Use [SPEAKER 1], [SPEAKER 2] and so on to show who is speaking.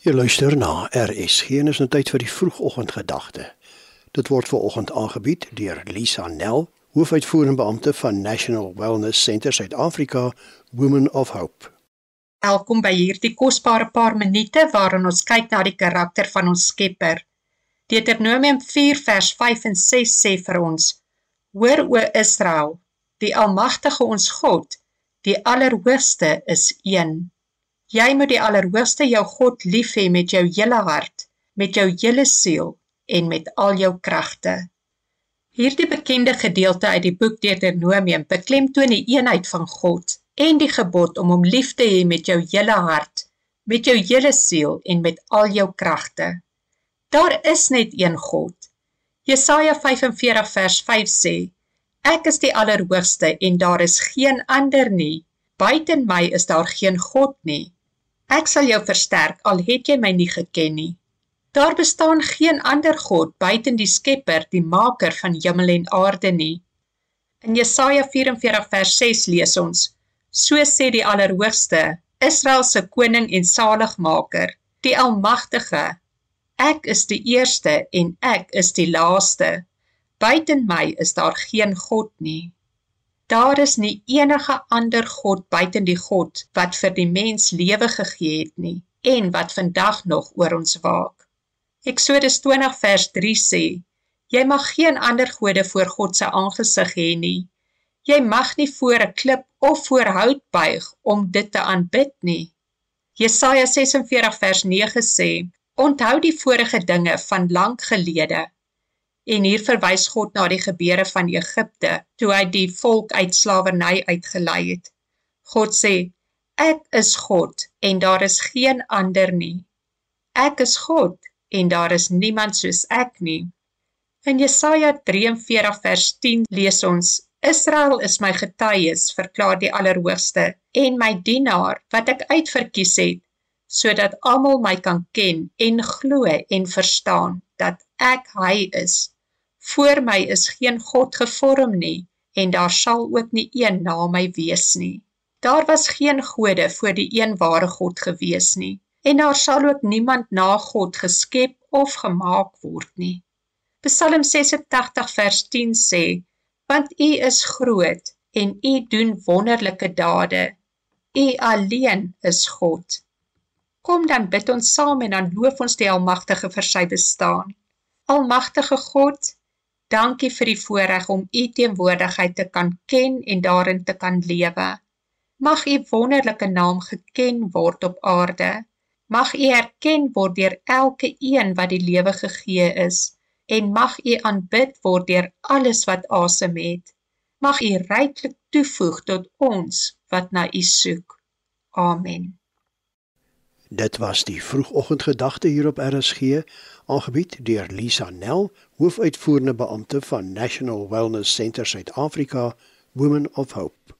[SPEAKER 1] Jy luister na RSG en is nou tyd vir die vroegoggendgedagte. Dit word ver oggend aangebied deur Lisa Nel, hoofuitvoerende beampte van National Wellness Centre Suid-Afrika, Women of Hope.
[SPEAKER 2] Welkom by hierdie kosbare paar minute waarin ons kyk na die karakter van ons Skepper. Deuteronomium 4 vers 5 en 6 sê vir ons: Hoor o Israel, die Almagtige ons God, die Allerhoogste is een. Jy moet die Allerhoogste jou God lief hê met jou hele hart, met jou hele siel en met al jou kragte. Hierdie bekende gedeelte uit die boek Deuteronomium beklemtoon die eenheid van God en die gebod om hom lief te hê met jou hele hart, met jou hele siel en met al jou kragte. Daar is net een God. Jesaja 45 vers 5 sê: Ek is die Allerhoogste en daar is geen ander nie. Buiten my is daar geen God nie. Ek sal jou versterk al het jy my nie geken nie. Daar bestaan geen ander God buiten die Skepper, die Maker van hemel en aarde nie. In Jesaja 44 vers 6 lees ons: So sê die Allerhoogste, Israel se koning en saligmaker, die Almagtige: Ek is die eerste en ek is die laaste. Buiten my is daar geen God nie. Daar is nie enige ander God buiten die God wat vir die mens lewe gegee het nie en wat vandag nog oor ons waak. Eksodus 20 vers 3 sê: Jy mag geen ander gode voor God se aangesig hê nie. Jy mag nie voor 'n klip of voor hout buig om dit te aanbid nie. Jesaja 46 vers 9 sê: Onthou die vorige dinge van lank gelede En hier verwys God na die gebeure van Egipte toe hy die volk uit slawerny uitgelei het. God sê: Ek is God en daar is geen ander nie. Ek is God en daar is niemand soos ek nie. In Jesaja 43 vers 10 lees ons: Israel is my getuies, verklaar die Allerhoogste, en my dienaar wat ek uitverkies het, sodat almal my kan ken en glo en verstaan dat ek hy is Voor my is geen God gevorm nie en daar sal ook nie een na my wees nie. Daar was geen gode voor die een ware God gewees nie en daar sal ook niemand na God geskep of gemaak word nie. Psalm 86 vers 10 sê: Want U is groot en U doen wonderlike dade. U alleen is God. Kom dan bid ons saam en dan loof ons die Almagtige vir sy bestaan. Almagtige God, Dankie vir die voorreg om u teenwoordigheid te kan ken en daarin te kan lewe. Mag u wonderlike naam geken word op aarde. Mag u erken word deur elke een wat die lewe gegee is en mag u aanbid word deur alles wat asem het. Mag u ryklik toevoeg tot ons wat na u soek. Amen.
[SPEAKER 1] Dit was die vroegoggendgedagte hier op RSG, aangebied deur Lisa Nel, hoofuitvoerende beampte van National Wellness Centre Suid-Afrika, Women of Hope.